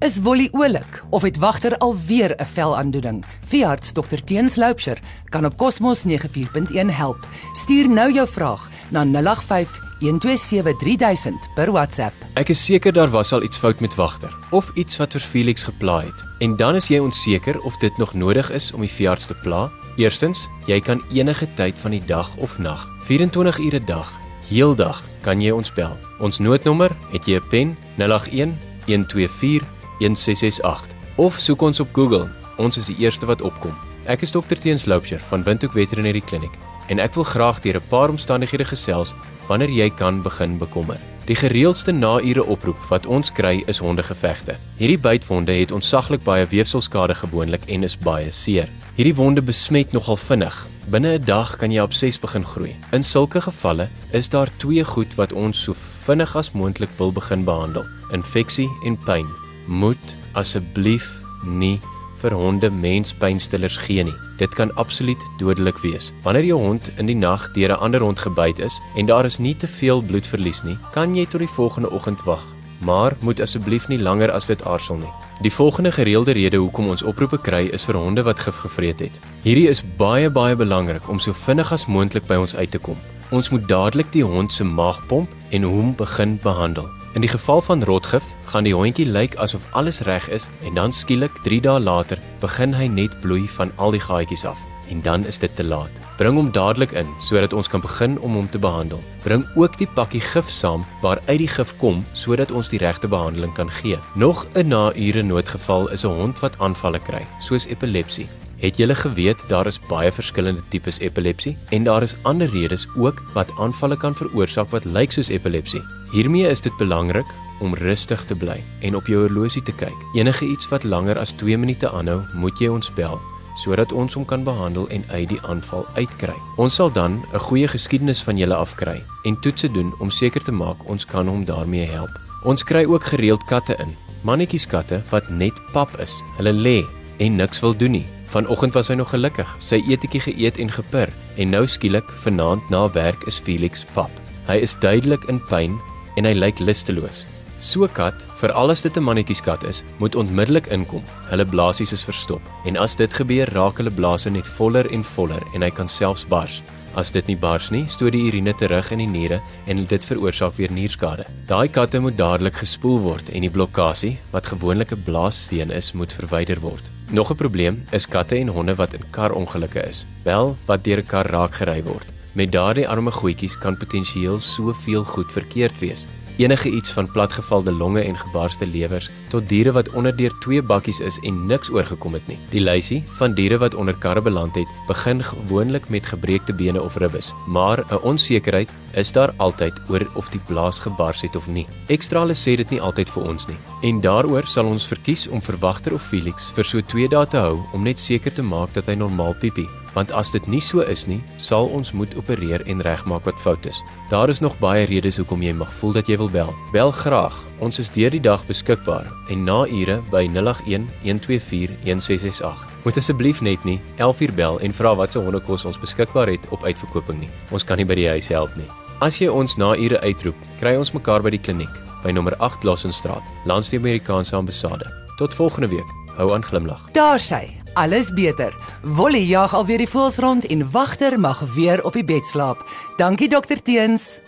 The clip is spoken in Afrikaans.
Is Wolly oulik of het wagter alweer 'n velaandoening? Veearts Dr Teens Loupsher kan op Cosmos 94.1 help. Stuur nou jou vraag na 085 1273000 per WhatsApp. Ek is seker daar was al iets fout met wagter of iets wat vir Felix geplaai het. En dan is jy onseker of dit nog nodig is om die veearts te pla? Eerstens, jy kan enige tyd van die dag of nag, 24 ure 'n dag, heeldag kan jy ons bel. Ons noodnommer, het jy 'n pen? 081 124 1668 of soek ons op Google. Ons is die eerste wat opkom. Ek is dokter Teens Loupsher van Windhoek Veterinary Clinic en ek wil graag deur 'n paar omstandighede gesels wanneer jy kan begin bekommer. Die gereeldste na-ure oproep wat ons kry is hondegevegte. Hierdie bytwonde het ontsaglik baie weefselskade gewoonlik en is baie seer. Hierdie wonde besmet nogal vinnig. Binne 'n dag kan jy abses begin groei. In sulke gevalle is daar twee goed wat ons so vinnig as moontlik wil begin behandel: infeksie en pyn. Moet asseblief nie vir honde menspynstillers gee nie. Dit kan absoluut dodelik wees. Wanneer jou hond in die nag deur 'n ander hond gebyt is en daar is nie te veel bloedverlies nie, kan jy tot die volgende oggend wag. Maar moet asseblief nie langer as dit aardsel nie. Die volgende gereelde rede hoekom ons oproepe kry is vir honde wat gif gevreet het. Hierdie is baie baie belangrik om so vinnig as moontlik by ons uit te kom. Ons moet dadelik die hond se maag pomp en hom begin behandel. In die geval van rotgif gaan die hondjie lyk asof alles reg is en dan skielik 3 dae later begin hy net bloei van al die gaatjies af en dan is dit te laat. Bring hom dadelik in sodat ons kan begin om hom te behandel. Bring ook die pakkie gif saam waaruit die gif kom sodat ons die regte behandeling kan gee. Nog 'n na-ure noodgeval is 'n hond wat aanvalle kry, soos epilepsie. Het julle geweet daar is baie verskillende tipes epilepsie en daar is ander redes ook wat aanvalle kan veroorsaak wat lyk soos epilepsie. Hiermee is dit belangrik om rustig te bly en op jou horlosie te kyk. Enige iets wat langer as 2 minute aanhou, moet jy ons bel sodat ons hom kan behandel en uit die aanval uitkry. Ons sal dan 'n goeie geskiedenis van julle afkry en toetse doen om seker te maak ons kan hom daarmee help. Ons kry ook gereeld katte in. Mannetjies katte wat net pap is. Hulle lê en niks wil doen nie. Vanoggend was hy nog gelukkig. Sy eetjie geëet en gepur en nou skielik vanaand na werk is Felix pap. Hy is duidelik in pyn en hy lyk lusteloos. So kat, veral as dit 'n mannetjieskat is, moet onmiddellik inkom. Hulle blaasies is verstop en as dit gebeur, raak hulle blaase net voller en voller en hy kan selfs bars. As dit nie bars nie, stoot die urine terug in die niere en dit veroorsaak weer nierskade. Daai katte moet dadelik gespoel word en die blokkade, wat gewoonlik 'n blaassteen is, moet verwyder word. Nog 'n probleem is katte en honde wat in karongelukke is, wel wat deur 'n kar raak gery word. Met daardie arme goetjies kan potensieel soveel goed verkeerd wees enige iets van platgevalde longe en gebarste lewers tot diere wat onder deur twee bakkies is en niks oorgekom het nie. Die lysie van diere wat onder karre beland het, begin gewoonlik met gebreekte bene of ribbes, maar 'n onsekerheid is daar altyd oor of die blaas gebars het of nie. Ekstrale sê dit nie altyd vir ons nie. En daaroor sal ons verkies om verwagter of Felix vir so 2 dae te hou om net seker te maak dat hy normaal piepie want as dit nie so is nie, sal ons moet opereer en regmaak wat fout is. Daar is nog baie redes hoekom jy mag voel dat jy wil bel. Bel graag. Ons is deur die dag beskikbaar en na ure by 081 124 1668. Moet asseblief net nie 11uur bel en vra wat se hondekos ons beskikbaar het op uitverkoping nie. Ons kan nie by die huis help nie. As jy ons na ure uitroep, kry ons mekaar by die kliniek by nommer 8 Lassenstraat, langs die Amerikaanse ambassade. Tot volgende week. Hou aan glimlag. Daar sy alles beter. Wolly jag alweer die voels rond en wagter mag weer op die bed slaap. Dankie dokter Teens.